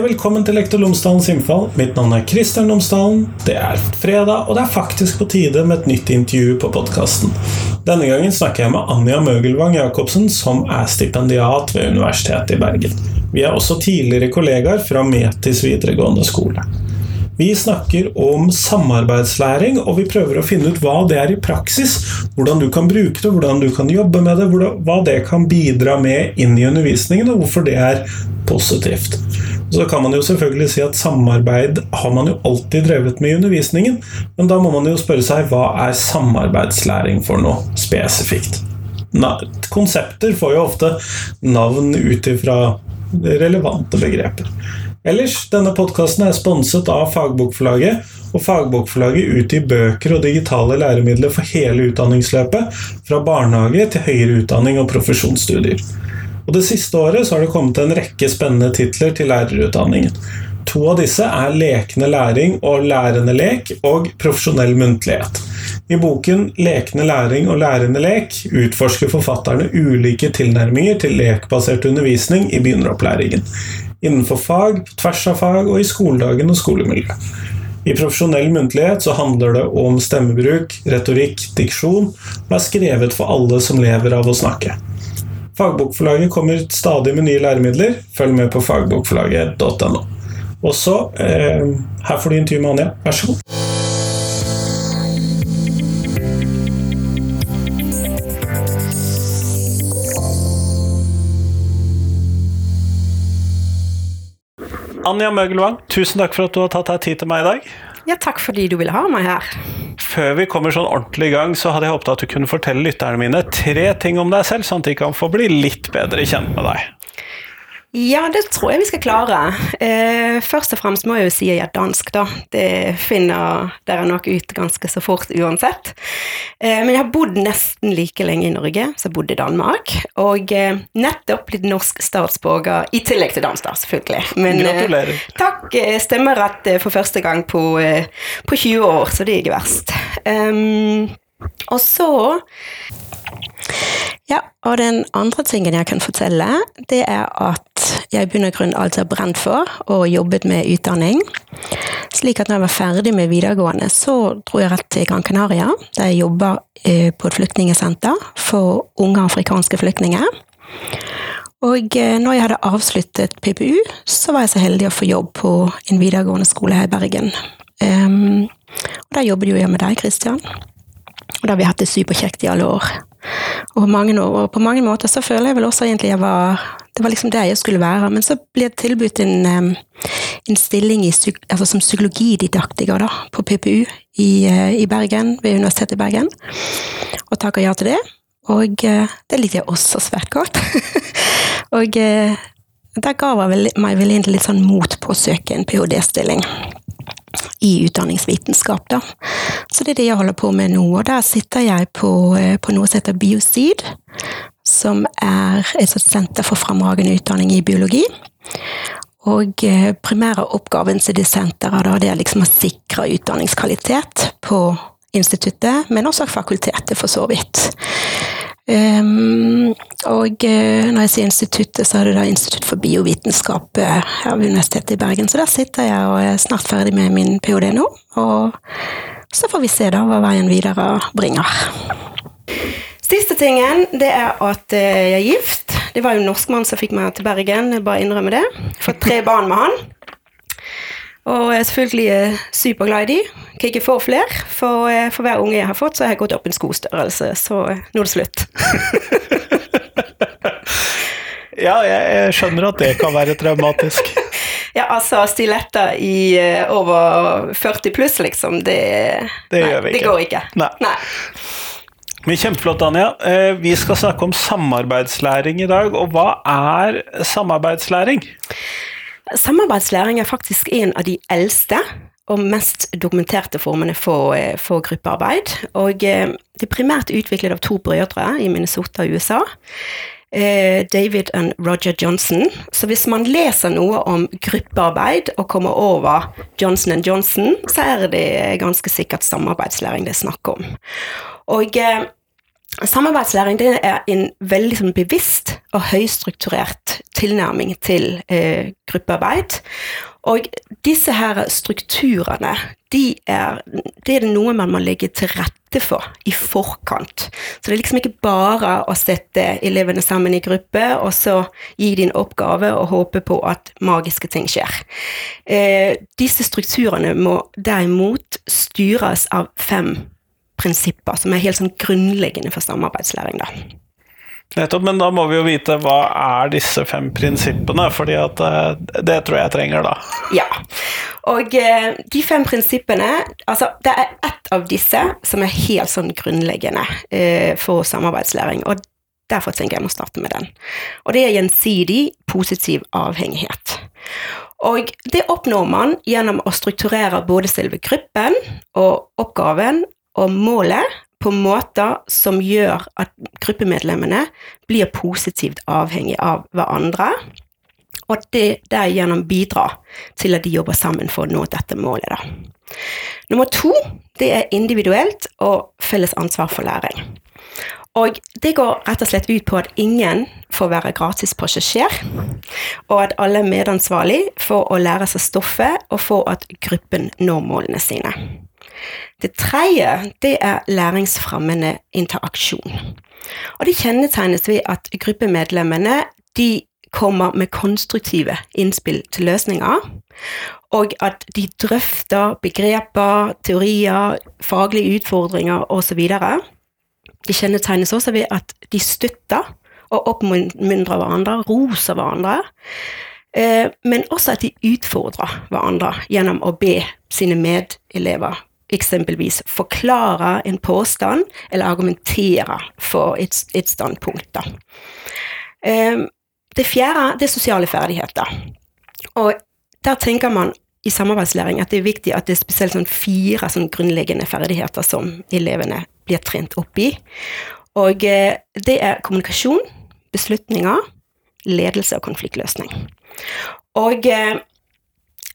Velkommen til Lektor Lomsdalens innfall. Mitt navn er Kristian Lomsdalen. Det er fredag, og det er faktisk på tide med et nytt intervju på podkasten. Denne gangen snakker jeg med Anja Møgelvang Jacobsen, som er stipendiat ved Universitetet i Bergen. Vi er også tidligere kollegaer fra Metis videregående skole. Vi snakker om samarbeidslæring, og vi prøver å finne ut hva det er i praksis. Hvordan du kan bruke det, hvordan du kan jobbe med det, hva det kan bidra med inn i undervisningen, og hvorfor det er positivt. Så kan man jo selvfølgelig si at samarbeid har man jo alltid drevet med i undervisningen, men da må man jo spørre seg hva er samarbeidslæring for noe spesifikt? Konsepter får jo ofte navn ut ifra relevante begreper. Ellers, denne podkasten er sponset av Fagbokforlaget, og Fagbokforlaget utgir bøker og digitale læremidler for hele utdanningsløpet, fra barnehage til høyere utdanning og profesjonsstudier. Og Det siste året så har det kommet en rekke spennende titler til lærerutdanningen. To av disse er Lekende læring og Lærende lek og Profesjonell muntlighet. I boken Lekende læring og lærende lek utforsker forfatterne ulike tilnærminger til lekbasert undervisning i begynneropplæringen. Innenfor fag, på tvers av fag og i skoledagen og skolemiljø. I profesjonell muntlighet så handler det om stemmebruk, retorikk, diksjon, og er skrevet for alle som lever av å snakke. Fagbokforlaget kommer stadig med nye læremidler. Følg med på fagbokforlaget.no. Og så eh, Her får du intervju med Anja. Vær så god. Anja Møgelvang, tusen takk for at du har tatt deg tid til meg i dag. Ja, takk fordi du ville ha meg her. Før vi kommer sånn ordentlig i gang, så hadde jeg håpet at du kunne fortelle lytterne mine tre ting om deg selv, sånn at de kan få bli litt bedre kjent med deg. Ja, det tror jeg vi skal klare. Eh, først og fremst må jeg jo si at jeg er dansk, da. Det finner dere nok ut ganske så fort uansett. Eh, men jeg har bodd nesten like lenge i Norge som jeg bodde i Danmark. Og eh, nettopp blitt norsk statsborger, i tillegg til dansk, da, selvfølgelig. Men, eh, Gratulerer. takk. Eh, stemmerett eh, for første gang på, på 20 år, så det er ikke verst. Um, og så ja, og den andre tingen jeg kan fortelle, det er at jeg i bunn og grunn har brent for og jobbet med utdanning. Slik at når jeg var ferdig med videregående, så dro jeg rett til Gran Canaria, der jeg jobber eh, på et flyktningesenter for unge afrikanske flyktninger. Og eh, når jeg hadde avsluttet PPU, så var jeg så heldig å få jobb på en videregående skole her i Bergen. Um, og der jobbet jo jeg med deg, Kristian. Og da har vi hatt det superkjekt i alle år. Og mange, og på mange måter så føler jeg vel også egentlig jeg var Det var liksom det jeg skulle være. Men så ble jeg tilbudt en, en stilling i, altså som psykologididaktiker da, på PPU i, eh, i, Bergen, ved Universitetet i Bergen. Og takker ja til det. Og eh, det liker jeg også svært godt. og eh, der ga jeg meg vel egentlig litt sånn mot på å søke en ph.d.-stilling i utdanningsvitenskap. Da. Så det er det jeg holder på med nå. Og der sitter jeg på, eh, på noe som heter Biocid, som er et senter for fremragende utdanning i biologi. Og eh, primære oppgaven til det senteret er liksom å sikre utdanningskvalitet på instituttet, men også fakultetet, for så vidt. Um, og uh, når jeg sier instituttet, så er det da Institutt for biovitenskap uh, her ved Universitetet i Bergen. Så der sitter jeg og er snart ferdig med min ph.d. nå. Og så får vi se da hva veien videre bringer. Siste tingen, det er at uh, jeg er gift. Det var jo en norskmann som fikk meg til Bergen, jeg bare innrømmer det. Fått tre barn med han. Og jeg er selvfølgelig superglad i de. Kan ikke få flere, for, eh, for, hver unge jeg har fått, så har jeg gått opp en skostørrelse. Så eh, nå er det slutt. ja, jeg skjønner at det kan være traumatisk. ja, altså stiletter i uh, over 40 pluss, liksom, det, det, nei, det går ikke. Nei. nei. Men Kjempeflott, Anja. Vi skal snakke om samarbeidslæring i dag. Og hva er samarbeidslæring? Samarbeidslæring er faktisk en av de eldste og mest dokumenterte formene for, eh, for gruppearbeid. Og eh, det er primært utviklet av to brødre i Minnesota i USA. Eh, David og Roger Johnson. Så hvis man leser noe om gruppearbeid og kommer over Johnson Johnson, så er det ganske sikkert samarbeidslæring det er snakk om. Og Samarbeidslæring det er en veldig sånn, bevisst og høystrukturert tilnærming til eh, gruppearbeid. Og disse her strukturene, de er, det er noe man må legge til rette for i forkant. Så det er liksom ikke bare å sette elevene sammen i gruppe, og så gi dem en oppgave og håpe på at magiske ting skjer. Eh, disse strukturene må derimot styres av fem prinsipper som er helt sånn grunnleggende for samarbeidslæring. da. Nettopp, men da må vi jo vite hva er disse fem prinsippene, fordi at eh, det tror jeg trenger, da. Ja, og eh, de fem prinsippene Altså, det er ett av disse som er helt sånn grunnleggende eh, for samarbeidslæring, og derfor tenker jeg må starte med den. Og det er gjensidig positiv avhengighet. Og det oppnår man gjennom å strukturere både selve gruppen og oppgaven og målet på måter som gjør at gruppemedlemmene blir positivt avhengig av hverandre, og at det derigjennom bidrar til at de jobber sammen for å nå dette målet. Da. Nummer to det er individuelt og felles ansvar for læring. Og det går rett og slett ut på at ingen får være gratis passasjer, og at alle er medansvarlig for å lære seg stoffet og for at gruppen når målene sine. Det tredje det er læringsfremmende interaksjon. Og Det kjennetegnes ved at gruppemedlemmene de kommer med konstruktive innspill til løsninger, og at de drøfter begreper, teorier, faglige utfordringer osv. Det kjennetegnes også ved at de støtter og oppmuntrer hverandre, roser hverandre. Eh, men også at de utfordrer hverandre gjennom å be sine medelever eksempelvis forklare en påstand eller argumentere for et, et standpunkt. Da. det fjerde det er sosiale ferdigheter. Og der tenker man i samarbeidslæring at det er viktig at det er spesielt sånn fire sånn grunnleggende ferdigheter som elevene blir trent opp i. Og uh, det er kommunikasjon, beslutninger, ledelse og konfliktløsning. Og uh,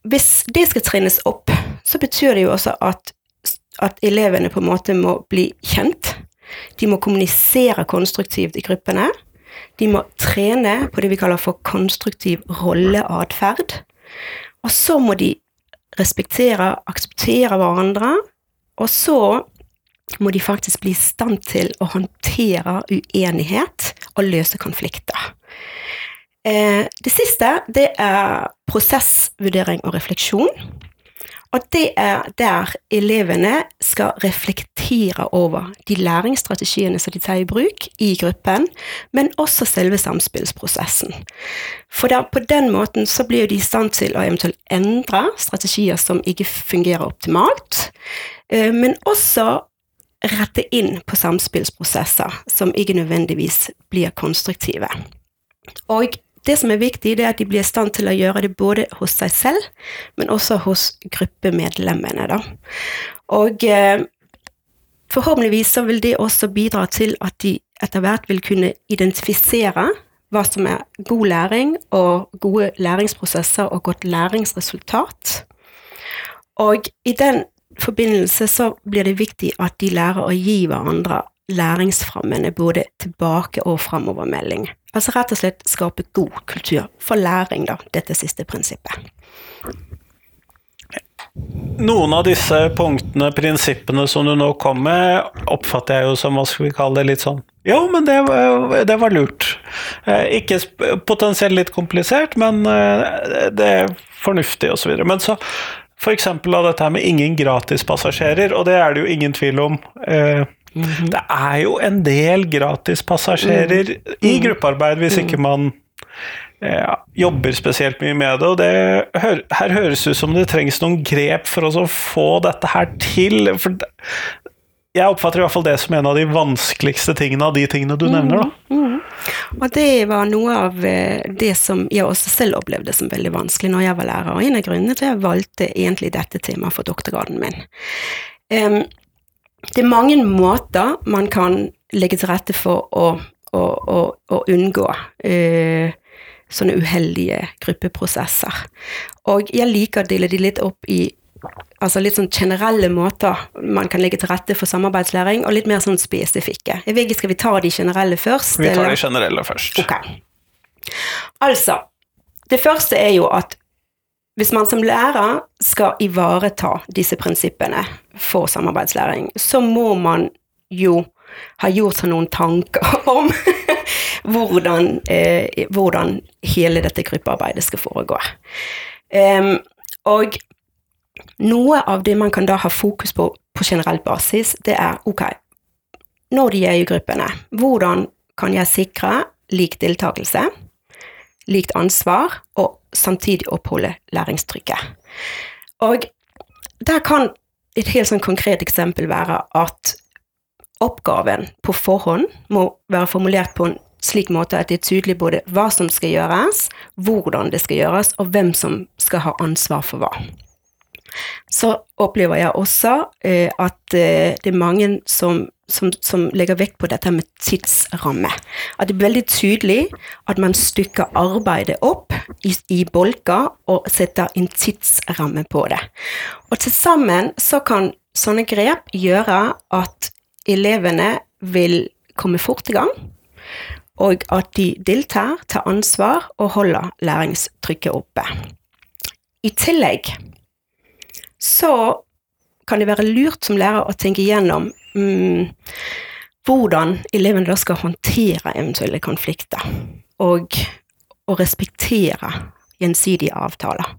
hvis det skal trenes opp, så betyr det jo også at at elevene på en måte må bli kjent. De må kommunisere konstruktivt i gruppene. De må trene på det vi kaller for konstruktiv rolleatferd. Og så må de respektere, akseptere hverandre. Og så må de faktisk bli i stand til å håndtere uenighet og løse konflikter. Eh, det siste det er prosessvurdering og refleksjon. Og det er der elevene skal reflektere over de læringsstrategiene som de tar i bruk i gruppen, men også selve samspillsprosessen. For der, på den måten så blir de i stand til å eventuelt endre strategier som ikke fungerer optimalt, eh, men også rette inn på samspillsprosesser som ikke nødvendigvis blir konstruktive. Og det som er viktig, det er at de blir i stand til å gjøre det både hos seg selv, men også hos gruppemedlemmene. Da. Og eh, forhåpentligvis så vil det også bidra til at de etter hvert vil kunne identifisere hva som er god læring og gode læringsprosesser og godt læringsresultat. Og i den forbindelse så blir det viktig at de lærer å gi hverandre læringsfremmende både tilbake- og framovermelding. Altså rett og slett skape god kultur for læring, da, dette siste prinsippet. Noen av disse punktene, prinsippene som du nå kom med, oppfatter jeg jo som hva skal vi kalle det, litt sånn Jo, men det, det var lurt. Eh, ikke potensielt litt komplisert, men eh, det er fornuftig osv. Men så f.eks. av dette her med ingen gratispassasjerer, og det er det jo ingen tvil om. Eh, -hmm. Det er jo en del gratispassasjerer mm. i gruppearbeid hvis ikke mm. man ja, jobber spesielt mye med det. Og det, her, høres det ut som det trengs noen grep for å få dette her til. For jeg oppfatter i hvert fall det som en av de vanskeligste tingene av de tingene du nevner. da. Mm, mm. Og det var noe av eh, det som jeg også selv opplevde som veldig vanskelig når jeg var lærer. Og en av grunnene til at jeg valgte egentlig dette temaet for doktorgraden min. Um, det er mange måter man kan legge til rette for å, å, å, å unngå uh, sånne uheldige gruppeprosesser. Og jeg liker å dele de litt opp i altså litt sånn generelle måter man kan legge til rette for samarbeidslæring, og litt mer sånn spesifikke. Jeg vet ikke, Skal vi ta de generelle først? Vi tar eller? de generelle først. Ok. Altså, det første er jo at hvis man som lærer skal ivareta disse prinsippene for samarbeidslæring, så må man jo ha gjort seg noen tanker om hvordan, eh, hvordan hele dette gruppearbeidet skal foregå. Um, og noe av det man kan da ha fokus på på generell basis, det er ok, når de er i gruppene, hvordan kan jeg sikre lik deltakelse, likt ansvar, og samtidig oppholde læringstrykket. Og der kan et helt sånn konkret eksempel være at oppgaven på forhånd må være formulert på en slik måte at det er tydelig både hva som skal gjøres, hvordan det skal gjøres, og hvem som skal ha ansvar for hva. Så opplever jeg også eh, at eh, det er mange som, som, som legger vekt på dette med tidsramme. At det er veldig tydelig at man stykker arbeidet opp i, i bolker og setter en tidsramme på det. Og til sammen så kan sånne grep gjøre at elevene vil komme fort i gang, og at de deltar, tar ansvar og holder læringstrykket oppe. I tillegg så kan det være lurt som lærer å tenke igjennom mm, hvordan elevene da skal håndtere eventuelle konflikter, og, å respektere gjensidige avtaler.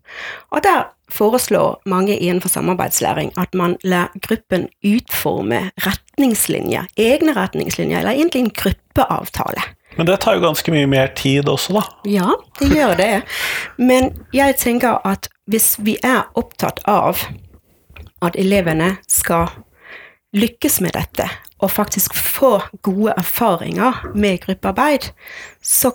Og der foreslår mange innenfor samarbeidslæring at man lar gruppen utforme retningslinjer, egne retningslinjer, eller egentlig en gruppeavtale. Men det tar jo ganske mye mer tid også, da. Ja, det gjør det. Men jeg tenker at hvis vi er opptatt av at elevene skal lykkes med dette, og faktisk få gode erfaringer med gruppearbeid, så,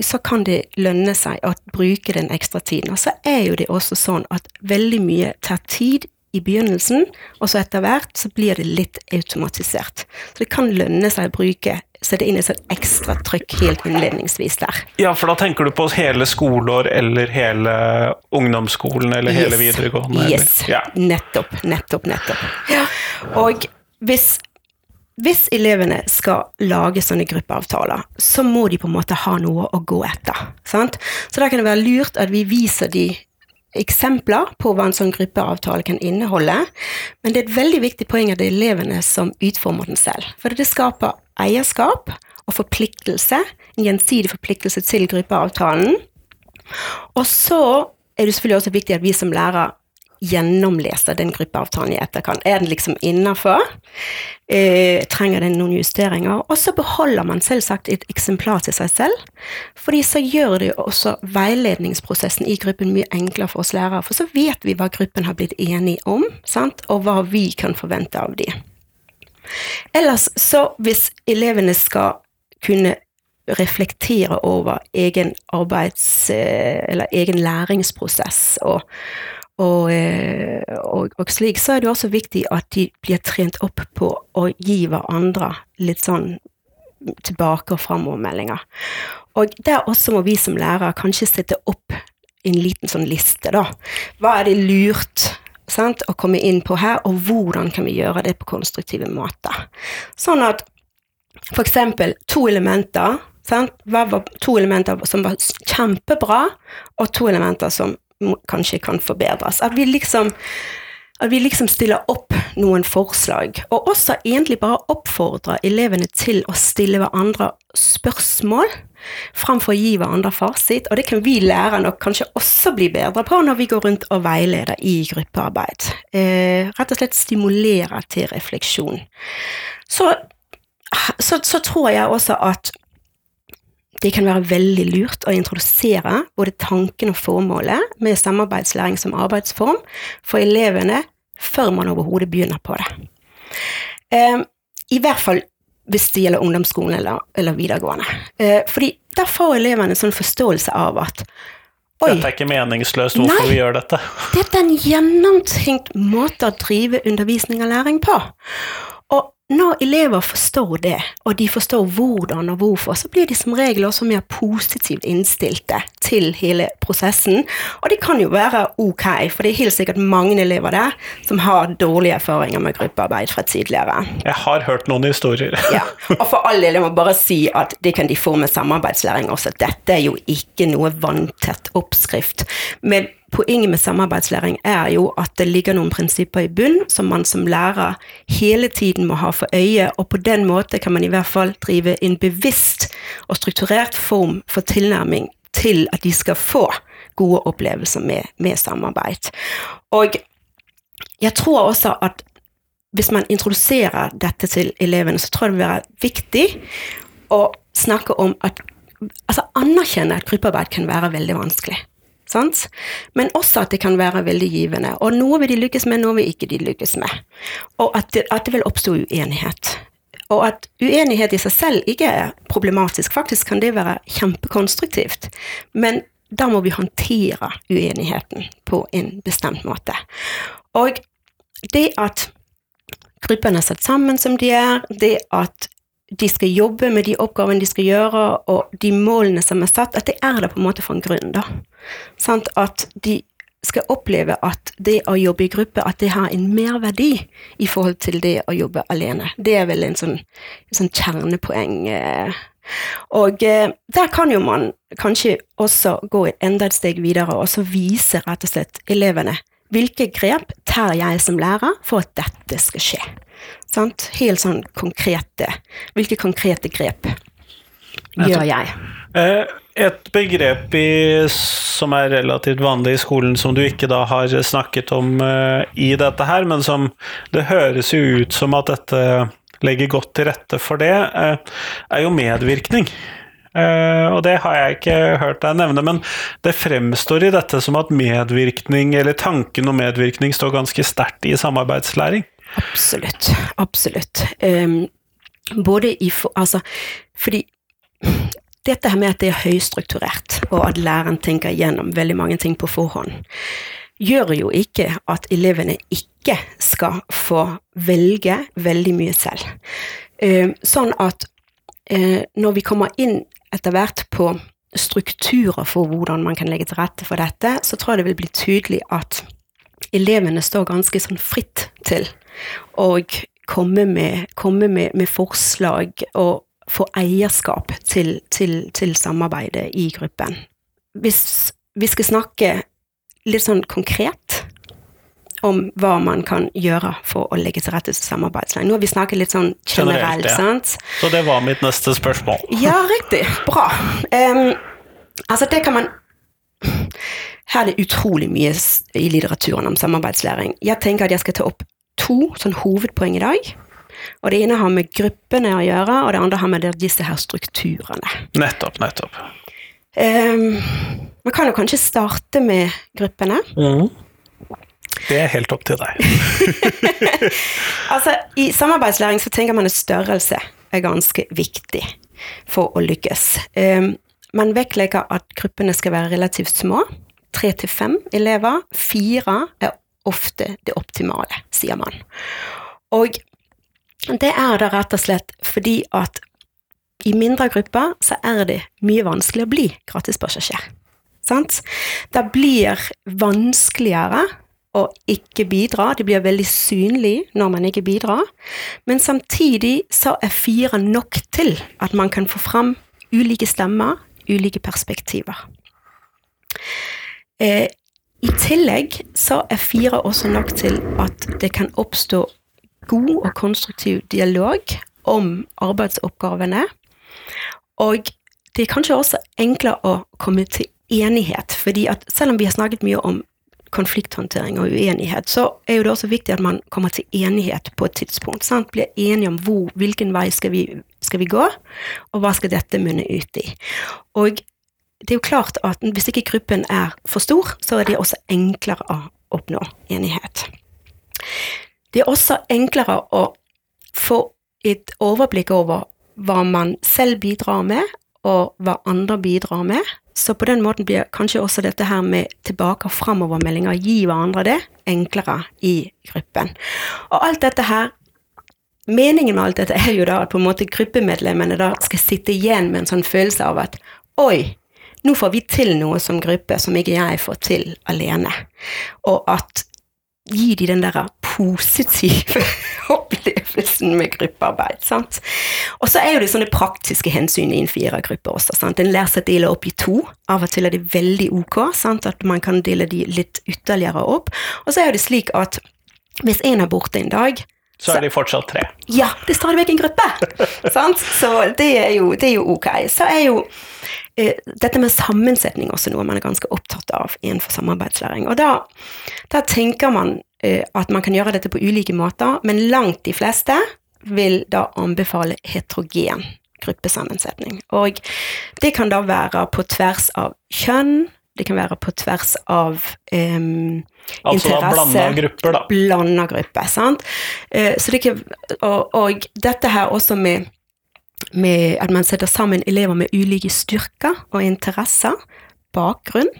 så kan det lønne seg å bruke den ekstra tiden. Og så er jo det også sånn at veldig mye tar tid i begynnelsen, og så etter hvert så blir det litt automatisert. Så det kan lønne seg å bruke sette inn et sånt ekstra trykk helt innledningsvis der. Ja, for da tenker du på hele skoleår eller hele ungdomsskolen eller hele Yes. videregående? eller- Yes. Ja. Nettopp, nettopp, nettopp. Og hvis, hvis elevene skal lage sånne gruppeavtaler, så må de på en måte ha noe å gå etter. Sant? Så da kan det være lurt at vi viser de eksempler på hva en sånn gruppeavtale kan inneholde, men det er et veldig viktig poeng at det er elevene som utformer den selv. For det skaper eierskap og forpliktelse, en gjensidig forpliktelse til gruppeavtalen. Og så er det selvfølgelig også viktig at vi som lærer gjennomleser den gruppeavtalen i etterkant. Er den liksom innafor? Eh, trenger den noen justeringer? Og så beholder man selvsagt et eksemplar til seg selv, fordi så gjør det jo også veiledningsprosessen i gruppen mye enklere for oss lærere, for så vet vi hva gruppen har blitt enige om, sant? og hva vi kan forvente av dem. Ellers så, hvis elevene skal kunne reflektere over egen arbeids... eh, eller egen læringsprosess og, og, eh, og, og slik, så er det også viktig at de blir trent opp på å gi hverandre litt sånn tilbake- og framovermeldinger. Og der også må vi som lærere kanskje sette opp en liten sånn liste, da. Hva er det lurt sant, å komme inn på her, og hvordan kan vi gjøre det på konstruktive måter? Sånn at for eksempel to elementer, sant? Hva var to elementer som var kjempebra, og to elementer som kanskje kan forbedres. At vi liksom at vi liksom stiller opp noen forslag, og også egentlig bare oppfordrer elevene til å stille hverandre spørsmål, framfor å gi hverandre fasit. Og det kan vi lærere nok kanskje også bli bedre på når vi går rundt og veileder i gruppearbeid. Eh, rett og slett stimulere til refleksjon. Så, så, så tror jeg også at det kan være veldig lurt å introdusere både tanken og formålet med samarbeidslæring som arbeidsform for elevene før man overhodet begynner på det. Eh, I hvert fall hvis det gjelder ungdomsskolen eller, eller videregående. Eh, fordi der får elevene en sånn forståelse av at Oi, Dette er ikke meningsløst, hvorfor Nei. vi gjør dette. dette er en gjennomtenkt måte å drive undervisning og læring på. Når elever forstår det, og de forstår hvordan og hvorfor, så blir de som regel også mer positivt innstilte til hele prosessen. Og det kan jo være ok, for det er helt sikkert mange elever der som har dårlige erfaringer med gruppearbeid fra tidligere. Jeg har hørt noen historier. Ja, og for all del, jeg må bare si at det kan de få med samarbeidslæring også. Dette er jo ikke noe vanntett oppskrift. Men poenget med samarbeidslæring er jo at det ligger noen prinsipper i bunn som man som lærer hele tiden må ha for øye, og på den måte kan man i hvert fall drive en bevisst og strukturert form for tilnærming til at de skal få gode opplevelser med, med samarbeid. Og jeg tror også at hvis man introduserer dette til elevene, så tror jeg det vil være viktig å snakke om at Altså anerkjenne at gruppearbeid kan være veldig vanskelig. Sant? Men også at det kan være veldig givende. Og noe vil de lykkes med, noe vil ikke de lykkes med. Og at det, at det vil oppstå uenighet. Og at uenighet i seg selv ikke er problematisk. Faktisk kan det være kjempekonstruktivt. Men da må vi håndtere uenigheten på en bestemt måte. Og det at gruppene er satt sammen som de er, det at de skal jobbe med de oppgavene de skal gjøre, og de målene som er satt, at det er det på en måte for en grunn, da. Sånn at de skal oppleve at det å jobbe i gruppe, at det har en merverdi i forhold til det å jobbe alene. Det er vel en sånn, en sånn kjernepoeng. eh. Og eh, der kan jo man kanskje også gå enda et steg videre og så vise rett og slett elevene hvilke grep tar jeg som lærer for at dette skal skje. Sant? Helt sånn konkrete. Hvilke konkrete grep gjør jeg? Eh, Et begrep i, som er relativt vanlig i skolen, som du ikke da har snakket om eh, i dette her, men som det høres jo ut som at dette legger godt til rette for det, eh, er jo medvirkning. Og det har jeg ikke hørt deg nevne, men det fremstår i dette som at medvirkning, eller tanken om medvirkning, står ganske sterkt i samarbeidslæring. Absolutt. Absolutt. Um, både i for, Altså, fordi dette her med at det er høystrukturert, og at læreren tenker gjennom veldig mange ting på forhånd, gjør jo ikke at elevene ikke skal få velge veldig mye selv. Um, sånn at uh, når vi kommer inn etter hvert på strukturer for hvordan man kan legge til rette for dette, så tror jeg det vil bli tydelig at elevene står ganske sånn fritt til å komme med, komme med, med forslag og få eierskap til, til, til samarbeidet i gruppen. Hvis vi skal snakke litt sånn konkret om hva man kan gjøre for å legge til rette for samarbeidslæring. Nå har vi snakket litt sånn generelt, Generelt, ja. sant? Så det var mitt neste spørsmål. Ja, riktig. Bra. Um, altså, det kan man Her er det utrolig mye i litteraturen om samarbeidslæring. Jeg tenker at jeg skal ta opp to sånn hovedpoeng i dag. Og det ene har med gruppene å gjøre, og det andre har med disse her strukturene. Nettopp, nettopp. Um, man kan jo kanskje starte med gruppene. Det er helt opp til deg. Altså, I samarbeidslæring så tenker man at størrelse er ganske viktig for å lykkes. Um, man vektlegger at gruppene skal være relativt små. Tre til fem elever. Fire er ofte det optimale, sier man. Og det er det rett og slett fordi at i mindre grupper så er det mye vanskelig å bli gratispassasjer. Sant? Det blir vanskeligere å ikke bidra. Det blir veldig synlig når man ikke bidrar. Men samtidig så er fire nok til at man kan få fram ulike stemmer, ulike perspektiver. Eh, I tillegg så er fire også nok til at det kan oppstå god og konstruktiv dialog om arbeidsoppgavene. Og det er kanskje også enklere å komme til enighet, fordi at selv om vi har snakket mye om konflikthåndtering og uenighet, så er jo det også viktig at man kommer til enighet på et tidspunkt. Sant? Blir enige om hvor, hvilken vei skal vi, skal vi gå, og hva skal dette munne ut i. Og det er jo klart at hvis ikke gruppen er for stor, så er det også enklere å oppnå enighet. Det er også enklere å få et overblikk over hva man selv bidrar med, og hva andre bidrar med. Så på den måten blir kanskje også dette her med tilbake- og framovermeldinger, gi hverandre det, enklere i gruppen. Og alt dette her Meningen med alt dette er jo da at på en måte gruppemedlemmene da skal sitte igjen med en sånn følelse av at oi, nå får vi til noe som gruppe som ikke jeg får til alene. Og at gi de den der positive opplevelsen med gruppearbeid. sant? Og så er jo det sånne praktiske hensyn i en firergruppe også. sant? En lærer seg å dele opp i to. Av og til er det veldig ok sant? at man kan dele de litt ytterligere opp. Og så er det slik at hvis en er borte en dag, Så er de fortsatt tre. ja, det er stadig vekk en gruppe. sant? Så det er, jo, det er jo ok. Så er jo eh, dette med sammensetning også noe man er ganske opptatt av innenfor samarbeidslæring. Og da, da tenker man eh, at man kan gjøre dette på ulike måter, men langt de fleste vil da anbefale heterogen gruppesammensetning. Og det kan da være på tvers av kjønn, det kan være på tvers av em, Altså da Interesse. blanda grupper, da. blanda grupper, Sant? Eh, Så det kan, og, og dette her også med, med at man setter sammen elever med ulike styrker og interesser, bakgrunn.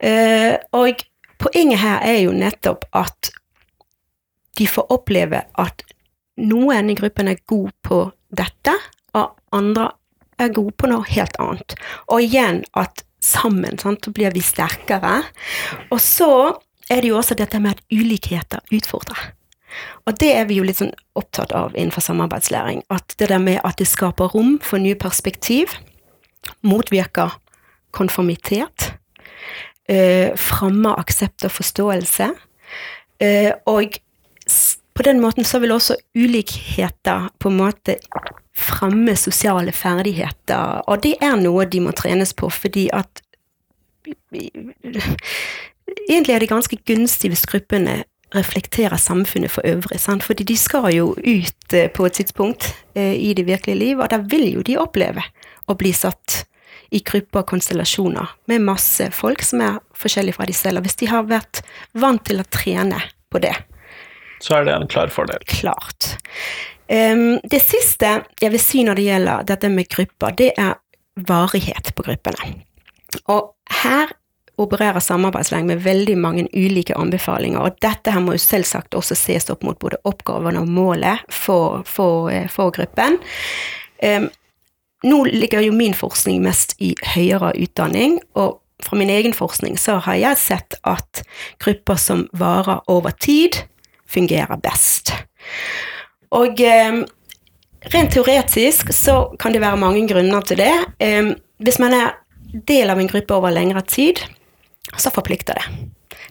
Eh, Og poenget her er jo nettopp at de får oppleve at noen i gruppen er god på dette, og andre er gode på noe helt annet. Og igjen at sammen sant, så blir vi sterkere. Og så er det jo også dette med at ulikheter utfordrer. Og det er vi jo litt sånn opptatt av innenfor samarbeidslæring. At det der med at det skaper rom for nye perspektiv, motvirker konformitet, eh, fremmer aksept og forståelse, eh, og på den måten så vil også ulikheter på en måte fremme sosiale ferdigheter, og det er noe de må trenes på, fordi at egentlig er det ganske gunstig hvis gruppene reflekterer samfunnet for øvrig, sant? fordi de skal jo ut eh, på et tidspunkt eh, i det virkelige liv, og da vil jo de oppleve å bli satt i grupper og konstellasjoner med masse folk som er forskjellige fra de selv, og hvis de har vært vant til å trene på det, Så er det en klar fordel. klart. Em, det siste jeg vil si når det gjelder dette med grupper, det er varighet på gruppene. Og her opererer samarbeidslæring med veldig mange ulike anbefalinger, og dette her må jo selvsagt også ses opp mot både oppgavene og målet for, for, eh, for gruppen. Um, nå ligger jo min forskning mest i høyere utdanning, og fra min egen forskning så har jeg sett at grupper som varer over tid, fungerer best. Og um, rent teoretisk så kan det være mange grunner til det. Um, hvis man er del av en gruppe over lengre tid, så forplikter det.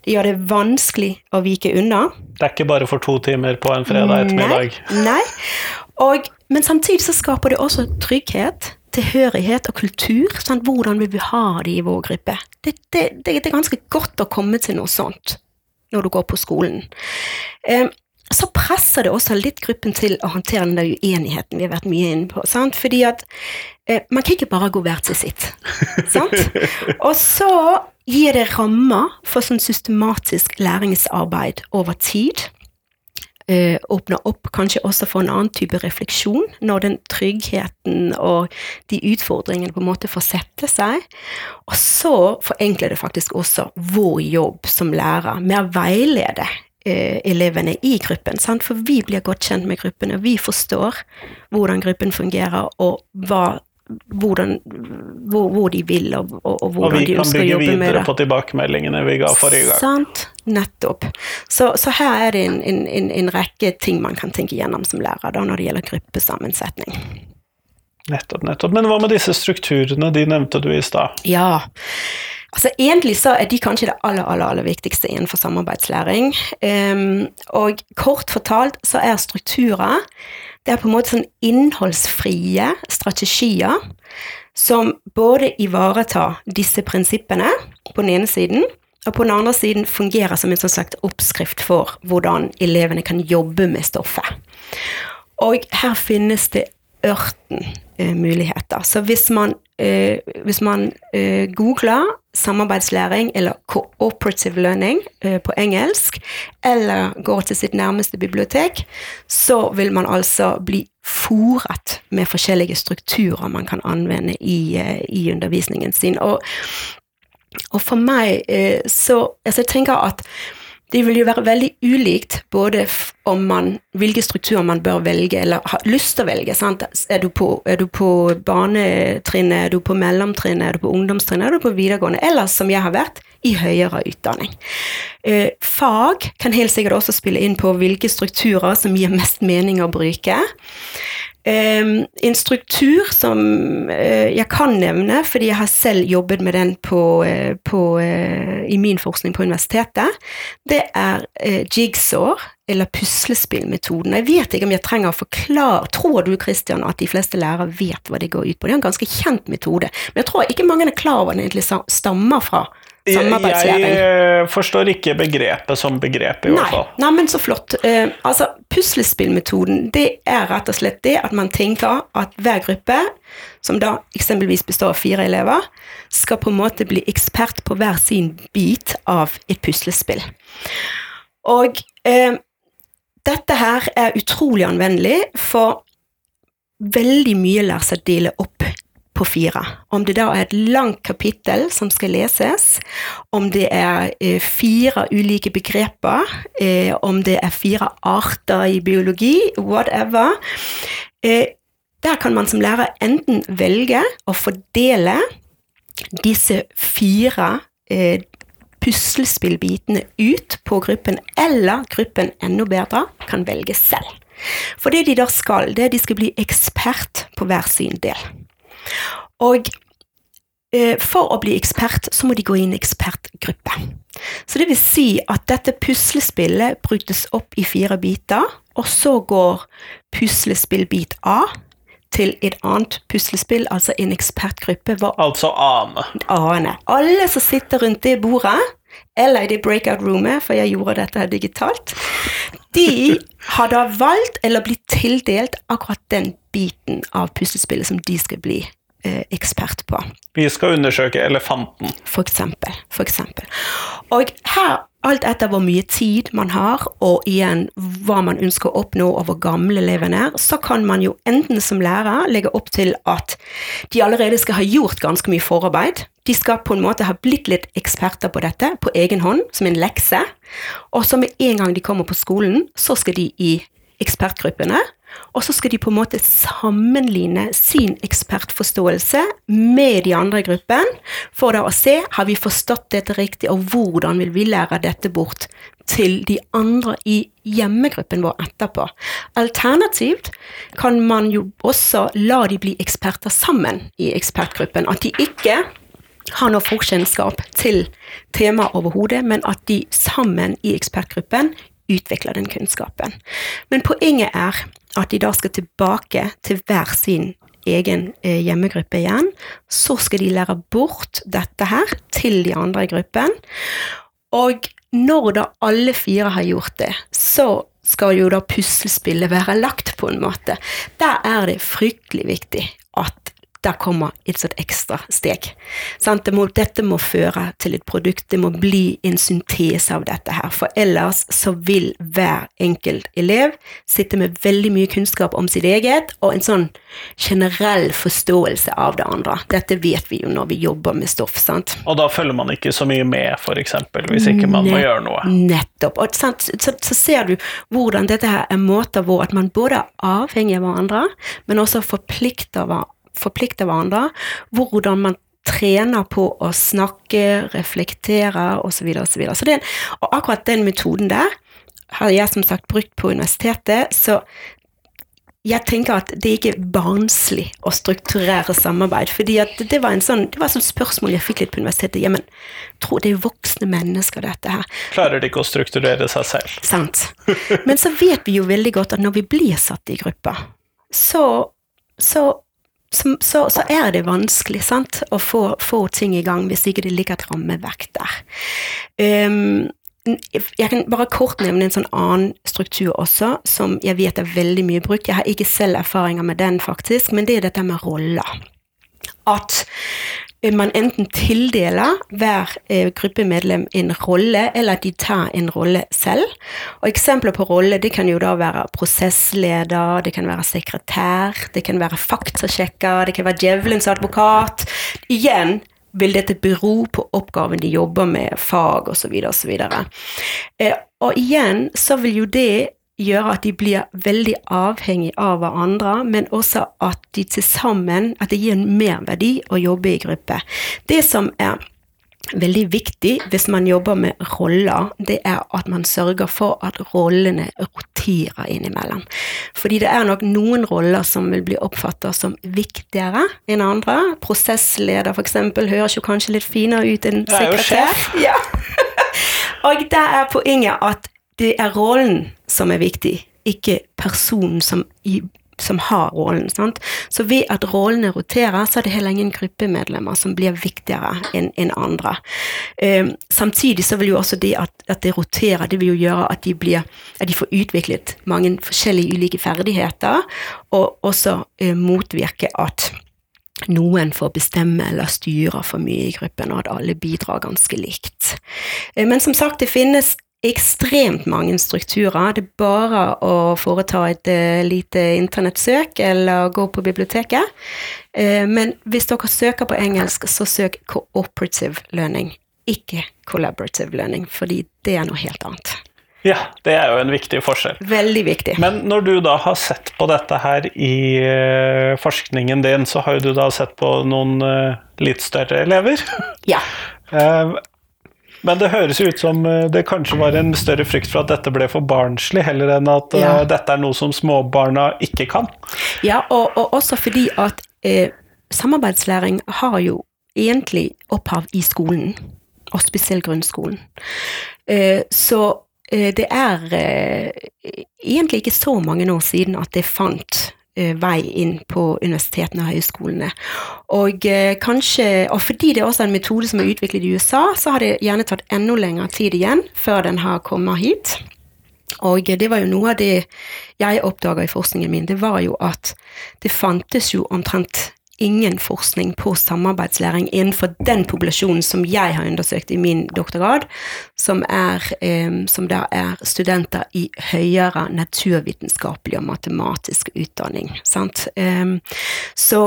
Det gjør det vanskelig å vike unna. Det er ikke bare for to timer på en fredag ettermiddag. Nei, nei. Og, men samtidig så skaper det også trygghet, tilhørighet og kultur. Sånn, hvordan vil vi ha det i vår gruppe? Det, det, det, det er ganske godt å komme til noe sånt når du går på skolen. Um, så presser det også litt gruppen til å håndtere den der uenigheten vi har vært mye inne på. Sant? Fordi at eh, man kan ikke bare gå hvert til sitt. sant? Og så gir det rammer for sånn systematisk læringsarbeid over tid. Uh, åpner opp kanskje også for en annen type refleksjon, når den tryggheten og de utfordringene på en måte får sette seg. Og så forenkler det faktisk også vår jobb som lærer med å veilede uh, elevene i gruppen. Sant? For vi blir godt kjent med gruppen, og vi forstår hvordan gruppen fungerer, og hva, hvordan, hvor, hvor de vil, og, og, og Og hvordan vi de kan ønsker å bygge jobbe med videre på tilbakemeldingene vi ga forrige gang. Sant, nettopp. Så, så her er det en, en, en, en rekke ting man kan tenke gjennom som lærer da, når det gjelder gruppesammensetning. Nettopp, nettopp. Men hva med disse strukturene, de nevnte du i stad? Ja, altså egentlig så er de kanskje det aller, aller, aller viktigste innenfor samarbeidslæring. Um, og kort fortalt så er strukturer det er på en måte sånn innholdsfrie strategier som både ivaretar disse prinsippene på den ene siden, og på den andre siden fungerer som en sånn slags oppskrift for hvordan elevene kan jobbe med stoffet. Og her finnes det ørten muligheter. Så hvis man, eh, hvis man eh, googler samarbeidslæring eller cooperative learning eh, på engelsk, eller går til sitt nærmeste bibliotek, så vil man altså bli fòret med forskjellige strukturer man kan anvende i, eh, i undervisningen sin. Og, og for meg eh, så altså Jeg tenker at det vil jo være veldig ulikt både om man, hvilke strukturer man bør velge, eller har lyst til å velge. Sant? Er, du på, er på barnetrinnet, er du på mellomtrinnet, er du på ungdomstrinnet, er du på videregående, eller som jeg har vært, i høyere utdanning. Eh, fag kan helt sikkert også spille inn på hvilke strukturer som gir mest mening å bruke. En struktur som eh, jeg kan nevne, fordi jeg har selv jobbet med den på, eh, på, eh, i min forskning på universitetet, det er jigsaw, eller puslespillmetoden. Jeg vet ikke om jeg trenger å forklare Tror du Christian, at de fleste lærere vet hva det går ut på? Det er en ganske kjent metode, men jeg tror ikke mange er klar over hva den egentlig stammer fra Jeg, samarbeidslæring. jeg eh, forstår ikke begrepet som begrep, i Nei, hvert fall. nei, men så flott. Uh, altså, puslespillmetoden, det er rett og slett det at man tenker at hver gruppe, som da eksempelvis består av fire elever, skal på en måte bli ekspert på hver sin bit av et puslespill. Og uh, dette her er utrolig anvendelig, for veldig mye lar seg dele opp på fire. Om det da er et langt kapittel som skal leses, om det er eh, fire ulike begreper, eh, om det er fire arter i biologi, whatever. Eh, der kan man som lærer enten velge å fordele disse fire eh, puslespillbitene ut på gruppen, eller gruppen enda bedre kan velge selv. For det de da skal, det er at de skal bli ekspert på hver sin del. Og eh, for å bli ekspert, så må de gå inn i ekspertgruppe. Så det vil si at dette puslespillet brytes opp i fire biter, og så går puslespillbit A til et annet puslespill, altså en ekspertgruppe, Altså A-ene. Alle som sitter rundt det bordet, eller i det breakout-rommet, for jeg gjorde dette her digitalt, de har da valgt eller blitt tildelt akkurat den biten av puslespillet som de skal bli eh, ekspert på. Vi skal undersøke elefanten. For eksempel, for eksempel. Og her, alt etter hvor mye tid man har, og igjen hva man ønsker å oppnå, og hvor gamle elevene er, så kan man jo enten som lærer legge opp til at de allerede skal ha gjort ganske mye forarbeid. De skal på en måte ha blitt litt eksperter på dette på egen hånd, som en lekse. Og så med en gang de kommer på skolen, så skal de i ekspertgruppene. Og så skal de på en måte sammenligne sin ekspertforståelse med de andre i gruppen, for da å se har vi forstått dette riktig, og hvordan vil vi lære dette bort til de andre i hjemmegruppen vår etterpå. Alternativt kan man jo også la de bli eksperter sammen i ekspertgruppen. At de ikke har noe forkjennskap til temaet overhodet, men at de sammen i ekspertgruppen utvikler den kunnskapen. Men poenget er at de da skal tilbake til hver sin egen eh, hjemmegruppe igjen. Så skal de lære bort dette her til de andre i gruppen. Og når da alle fire har gjort det, så skal jo da puslespillet være lagt på en måte. Der er det fryktelig viktig at der kommer et sånt ekstra steg. Sant? Det må, dette må føre til et produkt, det må bli en syntese av dette her. For ellers så vil hver enkelt elev sitte med veldig mye kunnskap om sitt eget, og en sånn generell forståelse av det andre. Dette vet vi jo når vi jobber med stoff, sant. Og da følger man ikke så mye med, f.eks., hvis ikke man må gjøre noe. Nettopp. Og sant, så, så ser du hvordan dette her er måter hvor at man både er avhengig av hverandre, men også forplikter, hver- forplikter hverandre. Hvordan man trener på å snakke, reflektere osv. Så, videre, og så, videre. så det, og akkurat den metoden der har jeg som sagt brukt på universitetet, så jeg tenker at det ikke er barnslig å strukturere samarbeid. fordi det var en sånn, det var et sånt spørsmål jeg fikk litt på universitetet. Ja, men tro det er voksne mennesker, dette her. Klarer de ikke å strukturere seg selv. Sant. Men så vet vi jo veldig godt at når vi blir satt i grupper, så, så, så, så, så er det vanskelig sant? å få, få ting i gang hvis ikke det ligger et rammeverk der. Um, jeg kan bare kort nevne en sånn annen struktur også, som jeg vet er veldig mye brukt. Jeg har ikke selv erfaringer med den, faktisk, men det er dette med roller. At eh, man enten tildeler hver eh, gruppemedlem en rolle, eller at de tar en rolle selv. Og Eksempler på rolle det kan jo da være prosessleder, det kan være sekretær, det kan være faktasjekker, det kan være djevelens advokat. Igjen vil dette bero på oppgaven de jobber med, fag osv. osv. Eh, og igjen så vil jo det gjøre at de blir veldig avhengig av hverandre, men også at de til sammen At det gir en merverdi å jobbe i gruppe. Det som er veldig viktig hvis man jobber med roller, det er at man sørger for at rollene roterer innimellom. Fordi det er nok noen roller som vil bli oppfattet som viktigere enn andre. Prosessleder f.eks. høres jo kanskje litt finere ut enn sekretær. Det er jo sjef. Ja. Og der er poenget at det er rollen som er viktig, ikke personen som, som har rollen. Sant? Så ved at rollene roterer, så er det heller ingen gruppemedlemmer som blir viktigere enn en andre. Um, samtidig så vil jo også det at, at, det roterer, det vil jo gjøre at de, blir, at de får utviklet mange forskjellige ulike ferdigheter, og også uh, motvirke at noen får bestemme eller styre for mye i gruppen, og at alle bidrar ganske likt. Eh, men som sagt, det finnes ekstremt mange strukturer. Det er bare å foreta et uh, lite internettsøk eller gå på biblioteket. Uh, men hvis dere søker på engelsk, så søk cooperative learning, ikke collaborative learning, fordi det er noe helt annet. Ja, det er jo en viktig forskjell. Veldig viktig. Men når du da har sett på dette her i uh, forskningen din, så har jo du da sett på noen litt større elever. Ja. Men det høres ut som eh, det kanskje var en større frykt for at dette ble for barnslig, heller enn at eh, ja. uh, dette er noe som småbarna ikke kan. Ja, og, og også fordi at eh, samarbeidslæring har jo egentlig opphav i skolen, og spesielt grunnskolen. Eh, så eh, det er eh, egentlig ikke så mange år siden at det fant vei inn på universitetene og høyskolene. Og eh, kanskje, og fordi det er også en metode som er utviklet i USA, så har det gjerne tatt enda lengre tid igjen før den har kommet hit. Og det var jo noe av det jeg oppdaga i forskningen min, det var jo at det fantes jo omtrent ingen forskning på samarbeidslæring innenfor den populasjonen som jeg har undersøkt i min doktorgrad, som, er, som da er studenter i høyere naturvitenskapelig og matematisk utdanning. Sant? Så,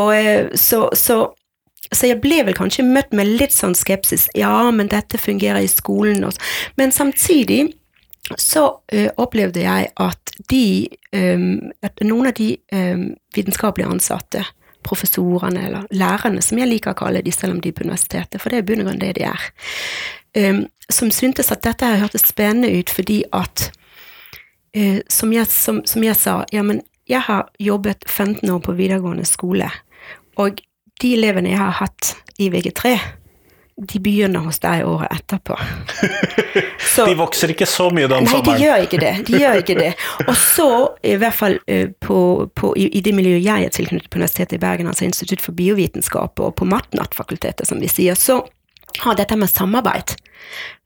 så, så så jeg ble vel kanskje møtt med litt sånn skepsis. Ja, men dette fungerer i skolen også. Men samtidig så uh, opplevde jeg at de um, at noen av de um, vitenskapelige ansatte professorene, eller lærerne, som jeg liker å kalle de, selv om de er på universitetet, for det er i bunn og grunn det de er, um, som syntes at dette her hørtes spennende ut fordi at uh, som, jeg, som, som, jeg, sa, ja, men jeg har jobbet 15 år på videregående skole, og de elevene jeg har hatt i VG3, de begynner hos deg året etterpå. Så, de vokser ikke så mye den sommeren? Nei, de gjør ikke det. De gjør ikke det. Og så, i hvert fall eh, på, på, i, i, det miljøet jeg er tilknyttet på Universitetet i Bergen, altså Institutt for biovitenskap, og på Matnat-fakultetet, som vi sier, så har dette med samarbeid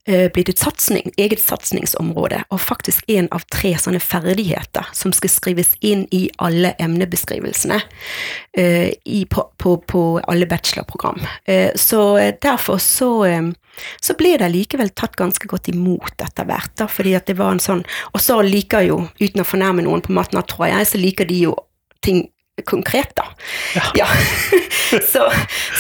Eh, blitt et satsning, eget satsingsområde, og faktisk en av tre sånne ferdigheter som skal skrives inn i alle emnebeskrivelsene uh, i, på, på, på, alle bachelorprogram. Uh, så derfor så, um, så ble det likevel tatt ganske godt imot etter hvert, da, fordi at det var en sånn Og så liker jo, uten å fornærme noen på maten, tror jeg, så liker de jo ting konkret, da. Ja. ja. så,